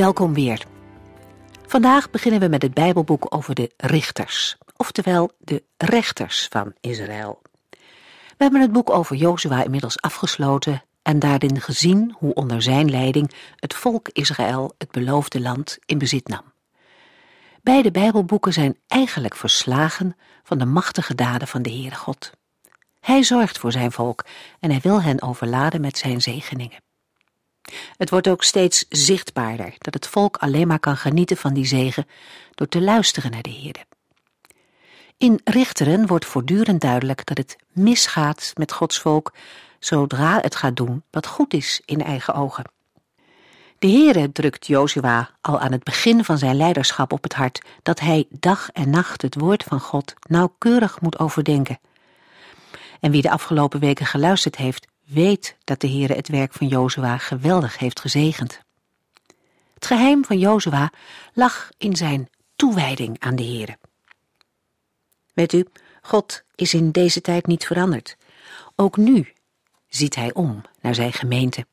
Welkom weer. Vandaag beginnen we met het Bijbelboek over de richters, oftewel de rechters van Israël. We hebben het boek over Jozua inmiddels afgesloten en daarin gezien hoe onder zijn leiding het volk Israël het beloofde land in bezit nam. Beide Bijbelboeken zijn eigenlijk verslagen van de machtige daden van de Heere God. Hij zorgt voor zijn volk en hij wil hen overladen met zijn zegeningen. Het wordt ook steeds zichtbaarder dat het volk alleen maar kan genieten van die zegen door te luisteren naar de Heer. In Richteren wordt voortdurend duidelijk dat het misgaat met Gods volk zodra het gaat doen wat goed is in eigen ogen. De Heere drukt Jozua al aan het begin van zijn leiderschap op het hart dat hij dag en nacht het woord van God nauwkeurig moet overdenken. En wie de afgelopen weken geluisterd heeft, weet dat de Heere het werk van Jozua geweldig heeft gezegend. Het geheim van Jozua lag in zijn toewijding aan de Heere. Weet u, God is in deze tijd niet veranderd. Ook nu ziet hij om naar zijn gemeente.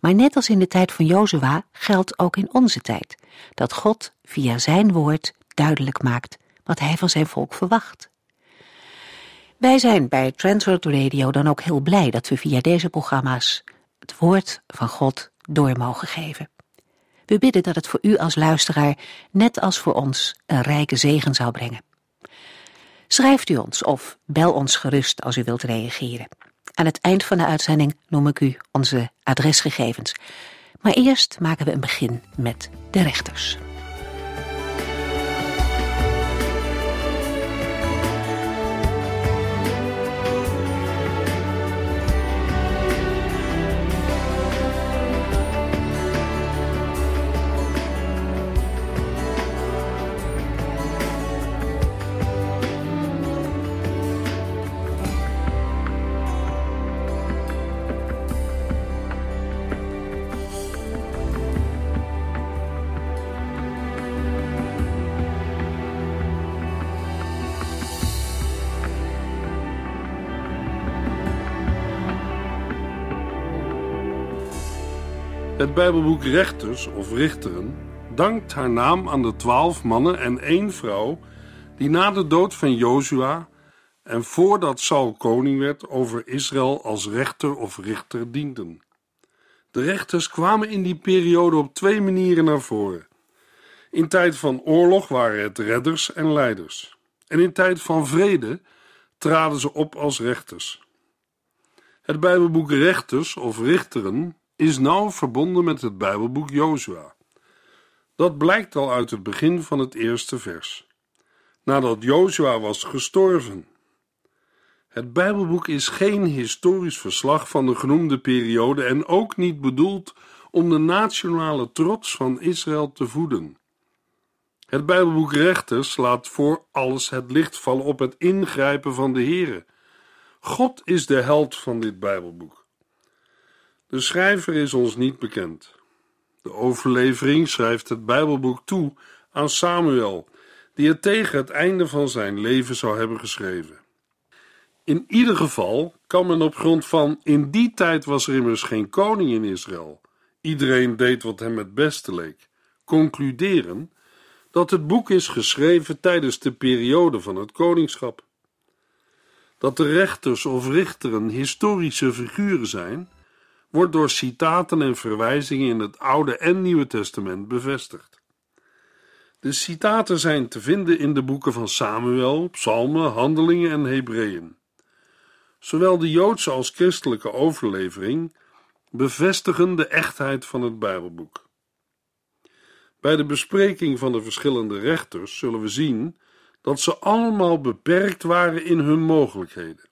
Maar net als in de tijd van Jozua geldt ook in onze tijd dat God via zijn woord duidelijk maakt wat hij van zijn volk verwacht. Wij zijn bij Transworld Radio dan ook heel blij dat we via deze programma's het woord van God door mogen geven. We bidden dat het voor u als luisteraar, net als voor ons, een rijke zegen zou brengen. Schrijft u ons of bel ons gerust als u wilt reageren. Aan het eind van de uitzending noem ik u onze adresgegevens. Maar eerst maken we een begin met de rechters. Het Bijbelboek Rechters of Richteren dankt haar naam aan de twaalf mannen en één vrouw die na de dood van Jozua en voordat Saul koning werd over Israël als rechter of richter dienden. De rechters kwamen in die periode op twee manieren naar voren. In tijd van oorlog waren het redders en leiders. En in tijd van vrede traden ze op als rechters. Het Bijbelboek Rechters of Richteren is nauw verbonden met het Bijbelboek Jozua. Dat blijkt al uit het begin van het eerste vers. Nadat Jozua was gestorven. Het Bijbelboek is geen historisch verslag van de genoemde periode en ook niet bedoeld om de nationale trots van Israël te voeden. Het Bijbelboek Rechters laat voor alles het licht vallen op het ingrijpen van de Here. God is de held van dit Bijbelboek. De schrijver is ons niet bekend. De overlevering schrijft het Bijbelboek toe aan Samuel, die het tegen het einde van zijn leven zou hebben geschreven. In ieder geval kan men op grond van in die tijd was er immers geen koning in Israël. Iedereen deed wat hem het beste leek. Concluderen dat het boek is geschreven tijdens de periode van het koningschap. Dat de rechters of richteren historische figuren zijn, wordt door citaten en verwijzingen in het Oude en Nieuwe Testament bevestigd. De citaten zijn te vinden in de boeken van Samuel, Psalmen, Handelingen en Hebreeën. Zowel de Joodse als christelijke overlevering bevestigen de echtheid van het Bijbelboek. Bij de bespreking van de verschillende rechters zullen we zien dat ze allemaal beperkt waren in hun mogelijkheden.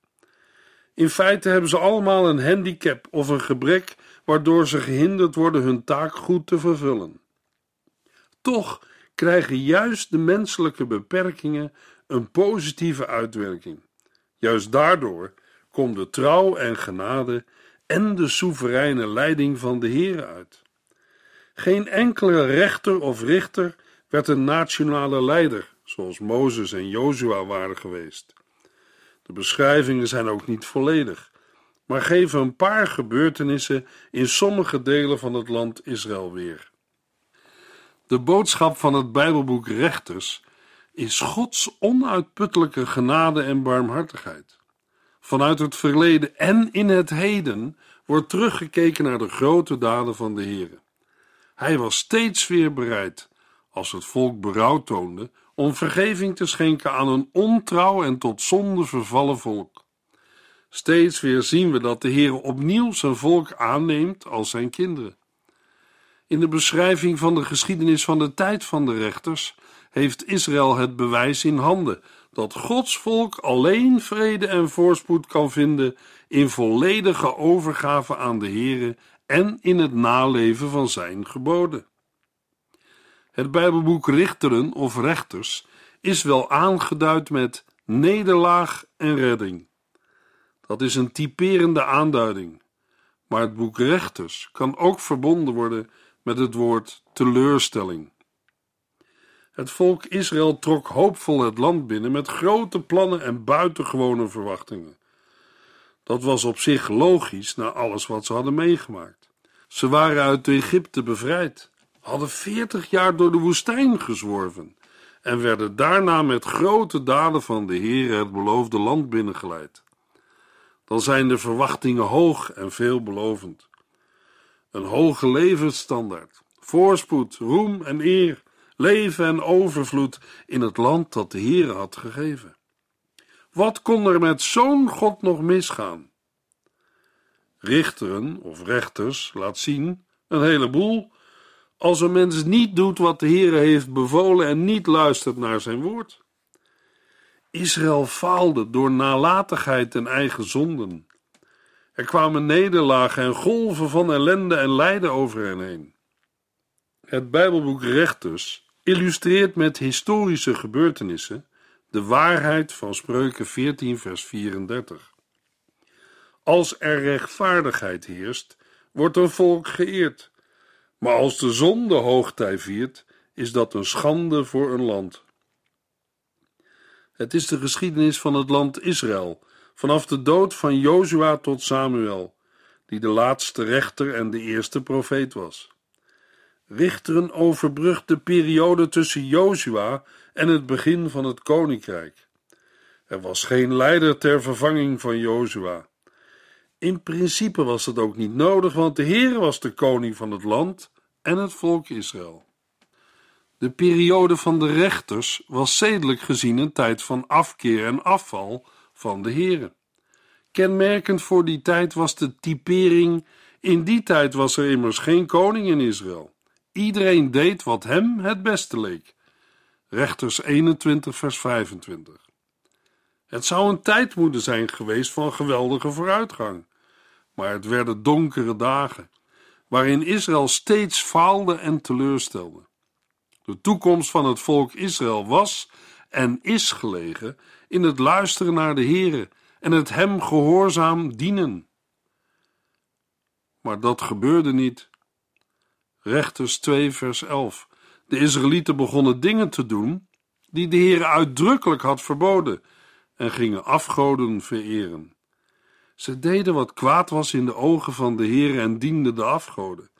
In feite hebben ze allemaal een handicap of een gebrek waardoor ze gehinderd worden hun taak goed te vervullen. Toch krijgen juist de menselijke beperkingen een positieve uitwerking. Juist daardoor komt de trouw en genade en de soevereine leiding van de Heer uit. Geen enkele rechter of richter werd een nationale leider, zoals Mozes en Jozua waren geweest. De beschrijvingen zijn ook niet volledig, maar geven een paar gebeurtenissen in sommige delen van het land Israël weer. De boodschap van het Bijbelboek Rechters is Gods onuitputtelijke genade en barmhartigheid. Vanuit het verleden en in het heden wordt teruggekeken naar de grote daden van de Heer. Hij was steeds weer bereid, als het volk berouw toonde, om vergeving te schenken aan een ontrouw en tot zonde vervallen volk. Steeds weer zien we dat de Heer opnieuw zijn volk aanneemt als zijn kinderen. In de beschrijving van de geschiedenis van de tijd van de rechters heeft Israël het bewijs in handen dat Gods volk alleen vrede en voorspoed kan vinden in volledige overgave aan de Heere en in het naleven van zijn geboden. Het Bijbelboek Richteren of Rechters is wel aangeduid met nederlaag en redding. Dat is een typerende aanduiding, maar het boek Rechters kan ook verbonden worden met het woord teleurstelling. Het volk Israël trok hoopvol het land binnen met grote plannen en buitengewone verwachtingen. Dat was op zich logisch na alles wat ze hadden meegemaakt. Ze waren uit Egypte bevrijd, hadden veertig jaar door de woestijn gezworven en werden daarna met grote daden van de Heer het beloofde land binnengeleid. Dan zijn de verwachtingen hoog en veelbelovend. Een hoge levensstandaard, voorspoed, roem en eer, leven en overvloed in het land dat de Heer had gegeven. Wat kon er met zo'n God nog misgaan? Richteren of rechters laat zien een heleboel als een mens niet doet wat de Heer heeft bevolen en niet luistert naar zijn woord. Israël faalde door nalatigheid en eigen zonden. Er kwamen nederlagen en golven van ellende en lijden over hen heen. Het Bijbelboek Rechters illustreert met historische gebeurtenissen de waarheid van Spreuken 14, vers 34. Als er rechtvaardigheid heerst, wordt een volk geëerd, maar als de zonde hoogtij viert, is dat een schande voor een land. Het is de geschiedenis van het land Israël, vanaf de dood van Jozua tot Samuel, die de laatste rechter en de eerste profeet was. Richteren overbrugt de periode tussen Jozua en het begin van het koninkrijk. Er was geen leider ter vervanging van Jozua. In principe was dat ook niet nodig, want de Heer was de koning van het land en het volk Israël. De periode van de rechters was zedelijk gezien een tijd van afkeer en afval van de Heere. Kenmerkend voor die tijd was de typering: in die tijd was er immers geen koning in Israël. Iedereen deed wat hem het beste leek. Rechters 21, vers 25. Het zou een tijd moeten zijn geweest van geweldige vooruitgang, maar het werden donkere dagen, waarin Israël steeds faalde en teleurstelde. De toekomst van het volk Israël was en is gelegen in het luisteren naar de Heere en het hem gehoorzaam dienen. Maar dat gebeurde niet. Rechters 2, vers 11. De Israëlieten begonnen dingen te doen die de Heer uitdrukkelijk had verboden en gingen afgoden vereren. Ze deden wat kwaad was in de ogen van de Heer en dienden de afgoden.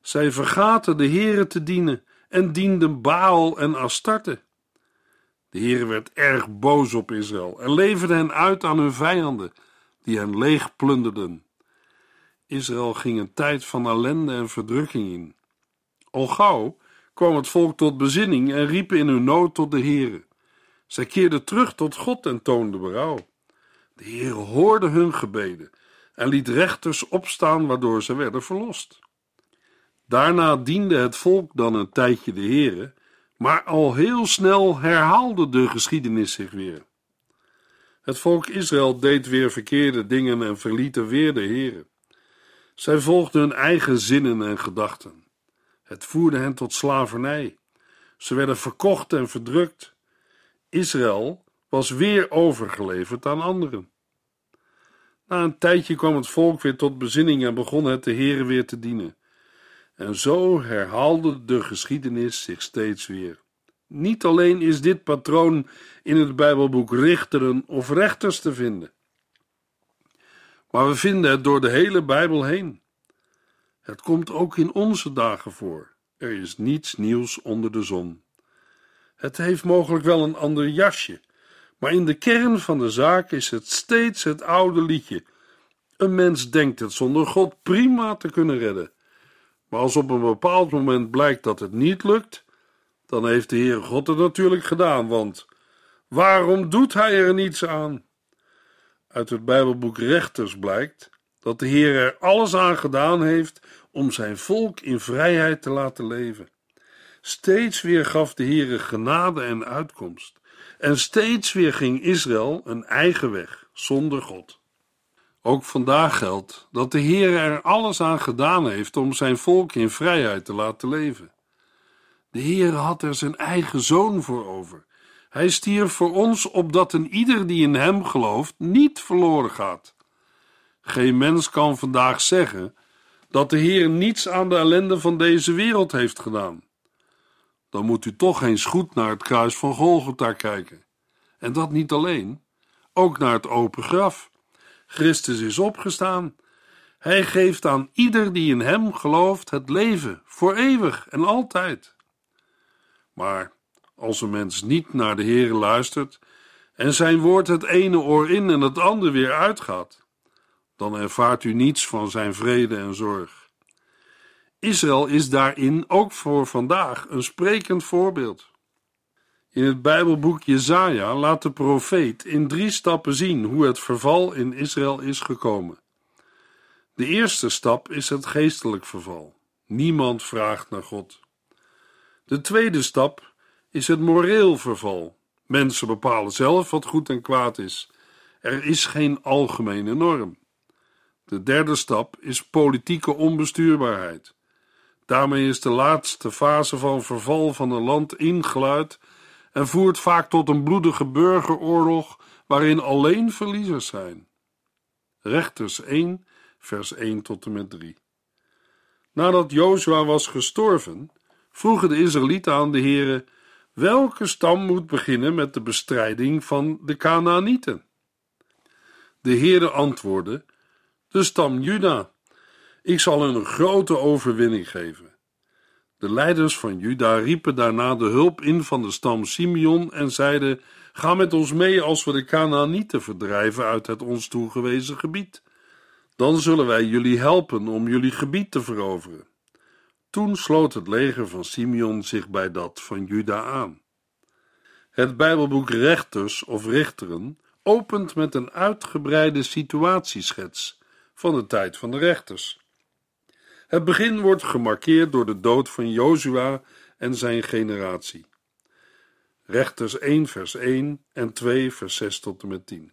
Zij vergaten de Heere te dienen en dienden Baal en Astarte. De Heer werd erg boos op Israël en leverde hen uit aan hun vijanden, die hen leeg plunderden. Israël ging een tijd van ellende en verdrukking in. Al gauw kwam het volk tot bezinning en riepen in hun nood tot de Heere. Zij keerden terug tot God en toonden berouw. De Heere hoorde hun gebeden en liet rechters opstaan waardoor ze werden verlost. Daarna diende het volk dan een tijdje de Heere, maar al heel snel herhaalde de geschiedenis zich weer. Het volk Israël deed weer verkeerde dingen en verlieten weer de Heere. Zij volgden hun eigen zinnen en gedachten. Het voerde hen tot slavernij. Ze werden verkocht en verdrukt. Israël was weer overgeleverd aan anderen. Na een tijdje kwam het volk weer tot bezinning en begon het de Heere weer te dienen. En zo herhaalde de geschiedenis zich steeds weer. Niet alleen is dit patroon in het Bijbelboek Richteren of Rechters te vinden, maar we vinden het door de hele Bijbel heen. Het komt ook in onze dagen voor. Er is niets nieuws onder de zon. Het heeft mogelijk wel een ander jasje, maar in de kern van de zaak is het steeds het oude liedje. Een mens denkt het zonder God prima te kunnen redden. Maar als op een bepaald moment blijkt dat het niet lukt, dan heeft de Heer God het natuurlijk gedaan, want waarom doet Hij er niets aan? Uit het Bijbelboek Rechters blijkt dat de Heer er alles aan gedaan heeft om zijn volk in vrijheid te laten leven. Steeds weer gaf de Heer genade en uitkomst, en steeds weer ging Israël een eigen weg zonder God. Ook vandaag geldt dat de Heer er alles aan gedaan heeft om zijn volk in vrijheid te laten leven. De Heer had er zijn eigen zoon voor over. Hij stierf voor ons opdat een ieder die in hem gelooft niet verloren gaat. Geen mens kan vandaag zeggen dat de Heer niets aan de ellende van deze wereld heeft gedaan. Dan moet u toch eens goed naar het kruis van Golgotha kijken. En dat niet alleen, ook naar het open graf. Christus is opgestaan. Hij geeft aan ieder die in hem gelooft het leven voor eeuwig en altijd. Maar als een mens niet naar de Heer luistert en zijn woord het ene oor in en het andere weer uitgaat, dan ervaart u niets van zijn vrede en zorg. Israël is daarin ook voor vandaag een sprekend voorbeeld. In het Bijbelboek Jesaja laat de profeet in drie stappen zien hoe het verval in Israël is gekomen. De eerste stap is het geestelijk verval. Niemand vraagt naar God. De tweede stap is het moreel verval. Mensen bepalen zelf wat goed en kwaad is. Er is geen algemene norm. De derde stap is politieke onbestuurbaarheid. Daarmee is de laatste fase van verval van een land ingeluid en voert vaak tot een bloedige burgeroorlog waarin alleen verliezers zijn. Rechters 1, vers 1 tot en met 3. Nadat Jozua was gestorven, vroegen de Israëlieten aan de Heere: welke stam moet beginnen met de bestrijding van de Canaanieten? De Heere antwoordde: de stam Juda. Ik zal hun een grote overwinning geven. De leiders van Juda riepen daarna de hulp in van de stam Simeon en zeiden: Ga met ons mee als we de Canaanieten verdrijven uit het ons toegewezen gebied. Dan zullen wij jullie helpen om jullie gebied te veroveren. Toen sloot het leger van Simeon zich bij dat van Juda aan. Het Bijbelboek Rechters of Richteren opent met een uitgebreide situatieschets van de tijd van de rechters. Het begin wordt gemarkeerd door de dood van Jozua en zijn generatie. Rechters 1 vers 1 en 2 vers 6 tot en met 10.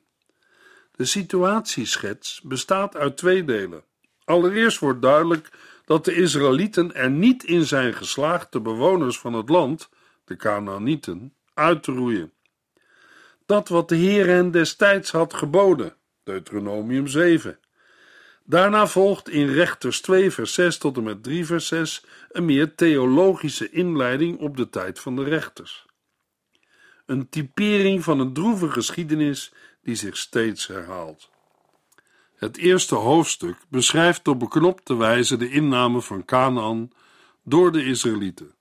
De situatieschets bestaat uit twee delen. Allereerst wordt duidelijk dat de Israëlieten er niet in zijn geslaagd de bewoners van het land, de Canaanieten, uit te roeien. Dat wat de Heer hen destijds had geboden, Deuteronomium 7. Daarna volgt in Rechters 2 vers 6 tot en met 3 vers 6 een meer theologische inleiding op de tijd van de rechters. Een typering van een droeve geschiedenis die zich steeds herhaalt. Het eerste hoofdstuk beschrijft op beknopte wijze de inname van Canaan door de Israëlieten.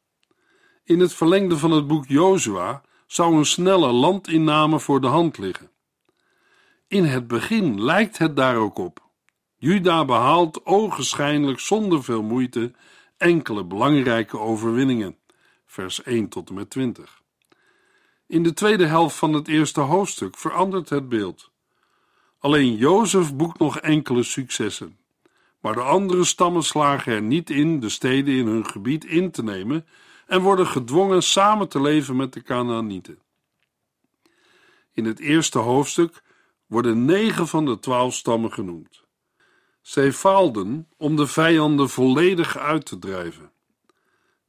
In het verlengde van het boek Jozua zou een snelle landinname voor de hand liggen. In het begin lijkt het daar ook op. Juda behaalt ogenschijnlijk zonder veel moeite enkele belangrijke overwinningen. Vers 1 tot en met 20. In de tweede helft van het eerste hoofdstuk verandert het beeld. Alleen Jozef boekt nog enkele successen. Maar de andere stammen slagen er niet in de steden in hun gebied in te nemen en worden gedwongen samen te leven met de Canaanieten. In het eerste hoofdstuk worden negen van de twaalf stammen genoemd. Zij faalden om de vijanden volledig uit te drijven.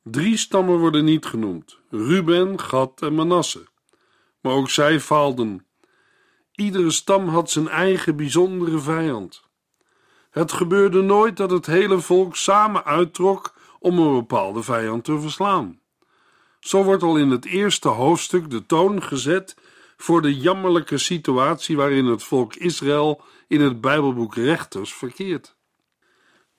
Drie stammen worden niet genoemd: Ruben, Gad en Manasse. Maar ook zij faalden. Iedere stam had zijn eigen bijzondere vijand. Het gebeurde nooit dat het hele volk samen uittrok om een bepaalde vijand te verslaan. Zo wordt al in het eerste hoofdstuk de toon gezet voor de jammerlijke situatie waarin het volk Israël in het Bijbelboek Rechters verkeert.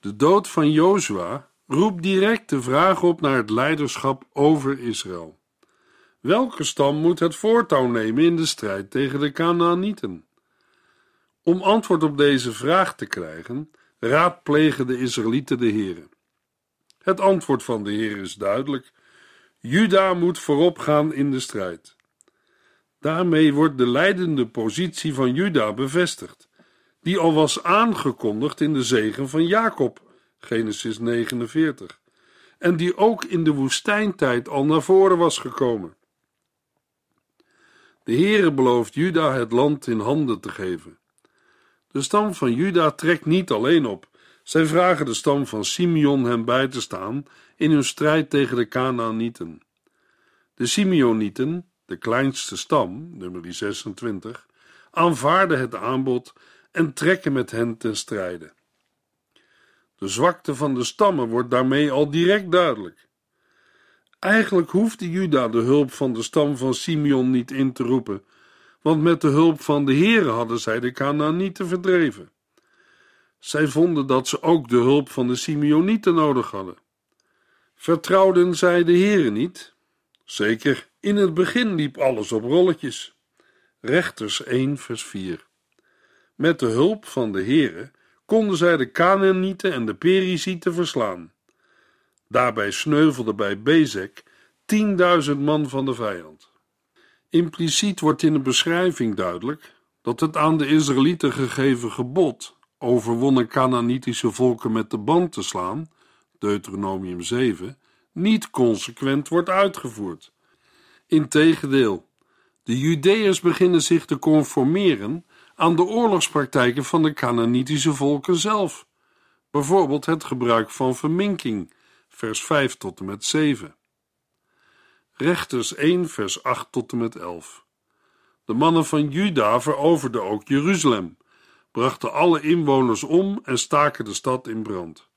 De dood van Jozua roept direct de vraag op naar het leiderschap over Israël. Welke stam moet het voortouw nemen in de strijd tegen de Canaanieten? Om antwoord op deze vraag te krijgen, raadplegen de Israëlieten de Heere. Het antwoord van de Heer is duidelijk: Juda moet voorop gaan in de strijd. Daarmee wordt de leidende positie van Juda bevestigd, die al was aangekondigd in de zegen van Jacob, Genesis 49, en die ook in de woestijntijd al naar voren was gekomen. De Heere belooft Juda het land in handen te geven. De stam van Juda trekt niet alleen op. Zij vragen de stam van Simeon hem bij te staan in hun strijd tegen de Canaanieten. De Simeonieten, de kleinste stam, nummer 26, aanvaarden het aanbod en trekken met hen ten strijde. De zwakte van de stammen wordt daarmee al direct duidelijk. Eigenlijk hoefde Juda de hulp van de stam van Simeon niet in te roepen, want met de hulp van de Heere hadden zij de Canaanieten verdreven. Zij vonden dat ze ook de hulp van de Simeonieten nodig hadden. Vertrouwden zij de Heere niet? Zeker, in het begin liep alles op rolletjes. Rechters 1 vers 4 Met de hulp van de Heere konden zij de Canaanieten en de Perizieten verslaan. Daarbij sneuvelde bij Bezek 10.000 man van de vijand. Impliciet wordt in de beschrijving duidelijk dat het aan de Israëlieten gegeven gebod overwonnen Canaanitische volken met de band te slaan, Deuteronomium 7, niet consequent wordt uitgevoerd. Integendeel, de Judeërs beginnen zich te conformeren aan de oorlogspraktijken van de Canaanitische volken zelf, bijvoorbeeld het gebruik van verminking, vers 5 tot en met 7. Rechters 1, vers 8 tot en met 11. De mannen van Juda veroverden ook Jeruzalem, brachten alle inwoners om en staken de stad in brand.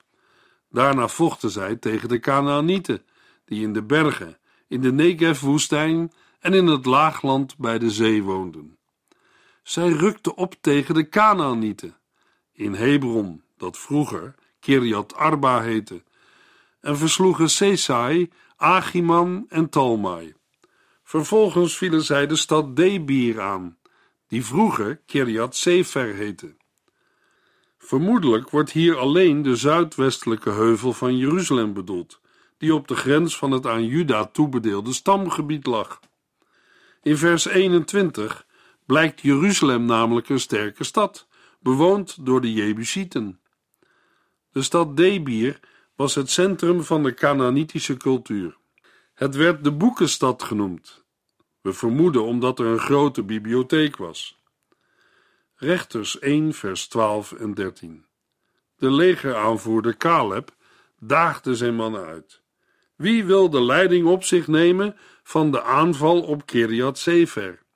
Daarna vochten zij tegen de Canaanieten, die in de bergen, in de Negev-woestijn en in het laagland bij de zee woonden. Zij rukten op tegen de Canaanieten, in Hebron, dat vroeger Kirjat Arba heette, en versloegen Sesai, Achiman en Talmai. Vervolgens vielen zij de stad Debir aan, die vroeger Kirjat Sefer heette. Vermoedelijk wordt hier alleen de zuidwestelijke heuvel van Jeruzalem bedoeld, die op de grens van het aan Juda toebedeelde stamgebied lag. In vers 21 blijkt Jeruzalem namelijk een sterke stad, bewoond door de Jebusieten. De stad Debir was het centrum van de Canaanitische cultuur. Het werd de boekenstad genoemd. We vermoeden omdat er een grote bibliotheek was. Rechters 1, vers 12 en 13. De legeraanvoerder Caleb daagde zijn mannen uit. Wie wil de leiding op zich nemen van de aanval op Kiriat Sefer?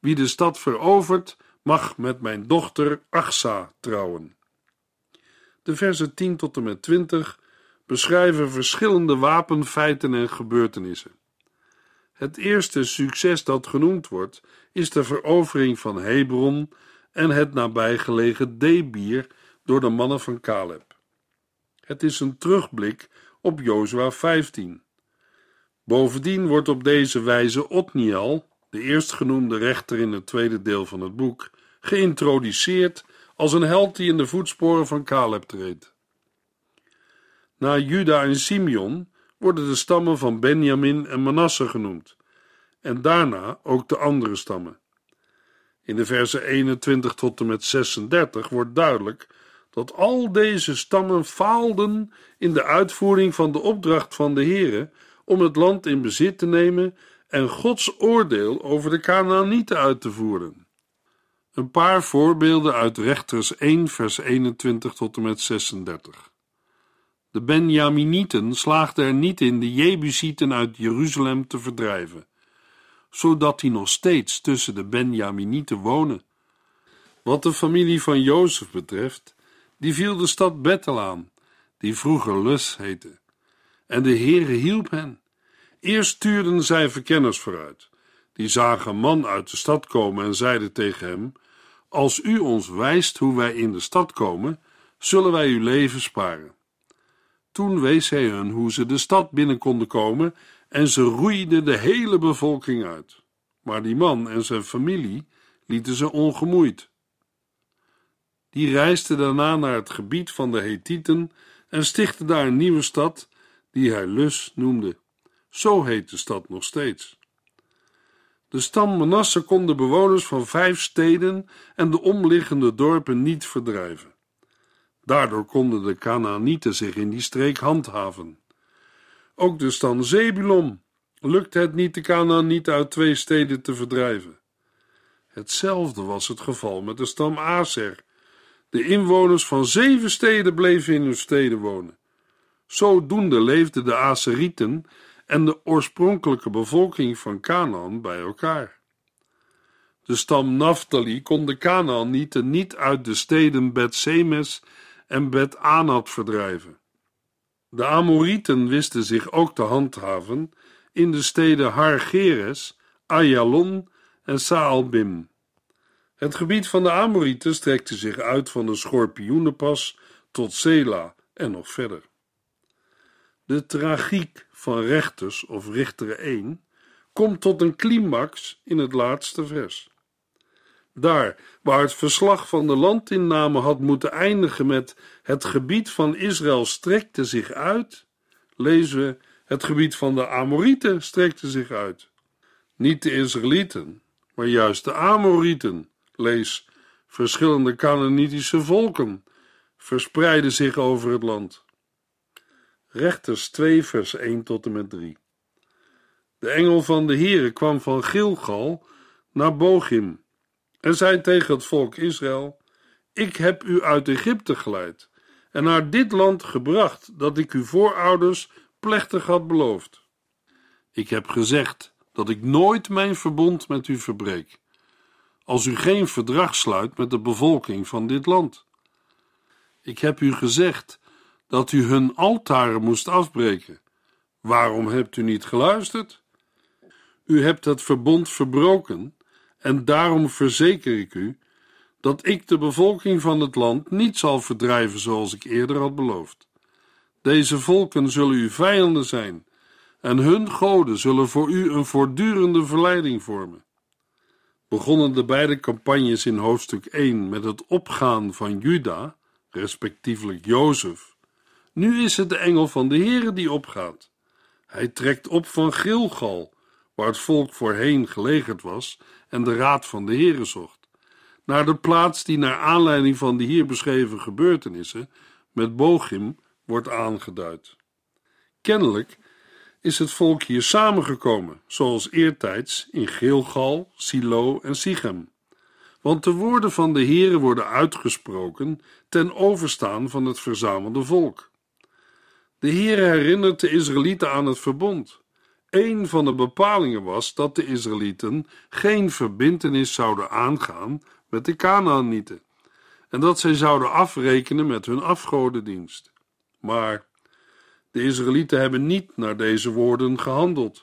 Wie de stad verovert, mag met mijn dochter Achsa trouwen. De versen 10 tot en met 20 beschrijven verschillende wapenfeiten en gebeurtenissen. Het eerste succes dat genoemd wordt, is de verovering van Hebron en het nabijgelegen Debir door de mannen van Caleb. Het is een terugblik op Jozua 15. Bovendien wordt op deze wijze Otniel, de eerstgenoemde rechter in het tweede deel van het boek, geïntroduceerd als een held die in de voetsporen van Caleb treedt. Na Juda en Simeon worden de stammen van Benjamin en Manasse genoemd, en daarna ook de andere stammen. In de versen 21 tot en met 36 wordt duidelijk dat al deze stammen faalden in de uitvoering van de opdracht van de Heere om het land in bezit te nemen en Gods oordeel over de Canaanieten uit te voeren. Een paar voorbeelden uit Rechters 1, vers 21 tot en met 36. De Benjaminieten slaagden er niet in de Jebusieten uit Jeruzalem te verdrijven, zodat die nog steeds tussen de Benjaminieten wonen. Wat de familie van Jozef betreft, die viel de stad Bethel aan, die vroeger Lus heette. En de Heere hielp hen. Eerst stuurden zij verkenners vooruit. Die zagen een man uit de stad komen en zeiden tegen hem: Als u ons wijst hoe wij in de stad komen, zullen wij uw leven sparen. Toen wees hij hun hoe ze de stad binnen konden komen en ze roeiden de hele bevolking uit. Maar die man en zijn familie lieten ze ongemoeid. Die reisde daarna naar het gebied van de Hethieten en stichtte daar een nieuwe stad, die hij Lus noemde. Zo heet de stad nog steeds. De stam Manasse kon de bewoners van vijf steden en de omliggende dorpen niet verdrijven. Daardoor konden de Canaanieten zich in die streek handhaven. Ook de stam Zebulon lukte het niet de Canaanieten uit twee steden te verdrijven. Hetzelfde was het geval met de stam Aser. De inwoners van zeven steden bleven in hun steden wonen. Zodoende leefden de Aserieten en de oorspronkelijke bevolking van Canaan bij elkaar. De stam Naphtali kon de Canaanieten niet uit de steden Bet-Semes en Bet-Anat verdrijven. De Amorieten wisten zich ook te handhaven in de steden Hargeres, Ayalon en Saalbim. Het gebied van de Amorieten strekte zich uit van de Schorpioenenpas tot Sela en nog verder. De tragiek van Rechters of Richter 1 komt tot een climax in het laatste vers. Daar waar het verslag van de landinname had moeten eindigen met het gebied van Israël strekte zich uit, lezen we het gebied van de Amorieten strekte zich uit. Niet de Israëlieten, maar juist de Amorieten, lees verschillende Canaanitische volken, verspreidden zich over het land. Rechters 2 vers 1 tot en met 3 De engel van de Heere kwam van Gilgal naar Bochim en zei tegen het volk Israël: Ik heb u uit Egypte geleid en naar dit land gebracht dat ik uw voorouders plechtig had beloofd. Ik heb gezegd dat ik nooit mijn verbond met u verbreek, als u geen verdrag sluit met de bevolking van dit land. Ik heb u gezegd dat u hun altaren moest afbreken. Waarom hebt u niet geluisterd? U hebt het verbond verbroken en daarom verzeker ik u dat ik de bevolking van het land niet zal verdrijven zoals ik eerder had beloofd. Deze volken zullen uw vijanden zijn, en hun goden zullen voor u een voortdurende verleiding vormen. Begonnen de beide campagnes in hoofdstuk 1 met het opgaan van Juda, respectievelijk Jozef. Nu is het de engel van de Heere die opgaat. Hij trekt op van Gilgal, waar het volk voorheen gelegerd was en de raad van de Heere zocht, naar de plaats die naar aanleiding van de hier beschreven gebeurtenissen met Bochim wordt aangeduid. Kennelijk is het volk hier samengekomen, zoals eertijds in Gilgal, Silo en Sichem. Want de woorden van de Heere worden uitgesproken ten overstaan van het verzamelde volk. De Heere herinnert de Israëlieten aan het verbond. Een van de bepalingen was dat de Israëlieten geen verbintenis zouden aangaan met de Canaanieten en dat zij zouden afrekenen met hun afgodendienst. Maar de Israëlieten hebben niet naar deze woorden gehandeld.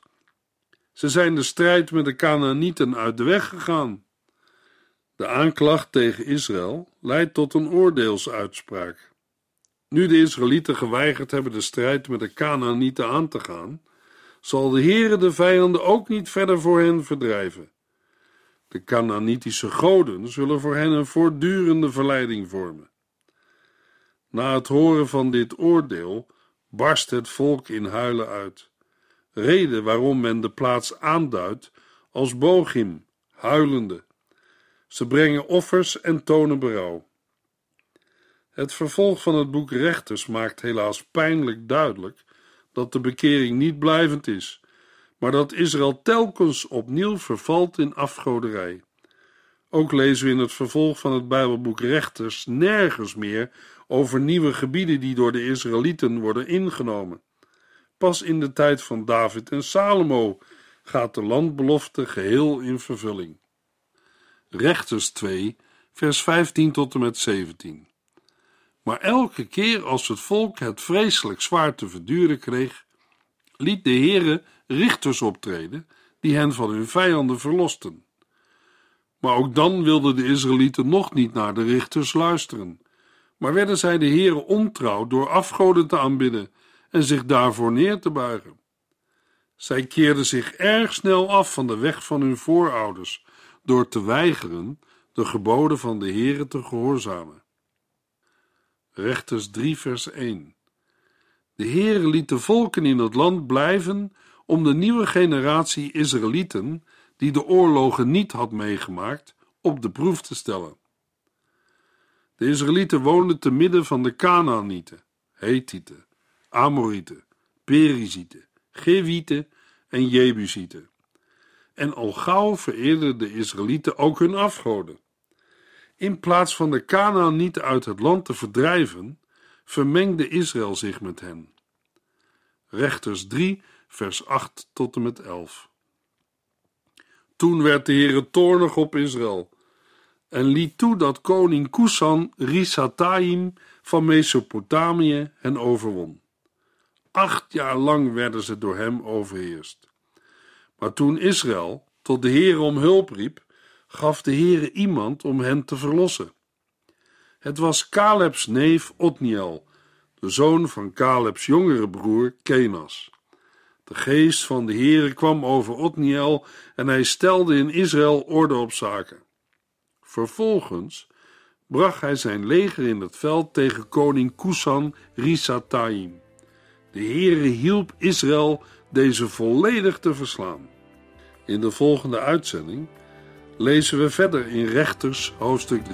Ze zijn de strijd met de Canaanieten uit de weg gegaan. De aanklacht tegen Israël leidt tot een oordeelsuitspraak. Nu de Israëlieten geweigerd hebben de strijd met de Canaanieten aan te gaan, zal de Heere de vijanden ook niet verder voor hen verdrijven. De Canaanitische goden zullen voor hen een voortdurende verleiding vormen. Na het horen van dit oordeel barst het volk in huilen uit. Reden waarom men de plaats aanduidt als Bochim, huilende. Ze brengen offers en tonen berouw. Het vervolg van het boek Rechters maakt helaas pijnlijk duidelijk dat de bekering niet blijvend is, maar dat Israël telkens opnieuw vervalt in afgoderij. Ook lezen we in het vervolg van het Bijbelboek Rechters nergens meer over nieuwe gebieden die door de Israëlieten worden ingenomen. Pas in de tijd van David en Salomo gaat de landbelofte geheel in vervulling. Rechters 2, vers 15 tot en met 17. Maar elke keer als het volk het vreselijk zwaar te verduren kreeg, liet de Heere richters optreden die hen van hun vijanden verlosten. Maar ook dan wilden de Israëlieten nog niet naar de richters luisteren, maar werden zij de Heere ontrouw door afgoden te aanbidden en zich daarvoor neer te buigen. Zij keerden zich erg snel af van de weg van hun voorouders door te weigeren de geboden van de Heere te gehoorzamen. Rechters 3 vers 1 De Heere liet de volken in het land blijven om de nieuwe generatie Israëlieten, die de oorlogen niet had meegemaakt, op de proef te stellen. De Israëlieten woonden te midden van de Canaanieten, Hethieten, Amorieten, Perizieten, Gewieten en Jebusieten. En al gauw vereerden de Israëlieten ook hun afgoden. In plaats van de Canaanieten uit het land te verdrijven, vermengde Israël zich met hen. Rechters 3, vers 8 tot en met 11. Toen werd de Heere toornig op Israël en liet toe dat koning Kusan Risataim van Mesopotamië hen overwon. Acht jaar lang werden ze door hem overheerst. Maar toen Israël tot de Heere om hulp riep, gaf de Heere iemand om hen te verlossen. Het was Calebs neef Otniel, de zoon van Calebs jongere broer Kenas. De geest van de Heere kwam over Otniel en hij stelde in Israël orde op zaken. Vervolgens bracht hij zijn leger in het veld tegen koning Kusan Risataim. De Heere hielp Israël deze volledig te verslaan. In de volgende uitzending lezen we verder in Rechters hoofdstuk 3.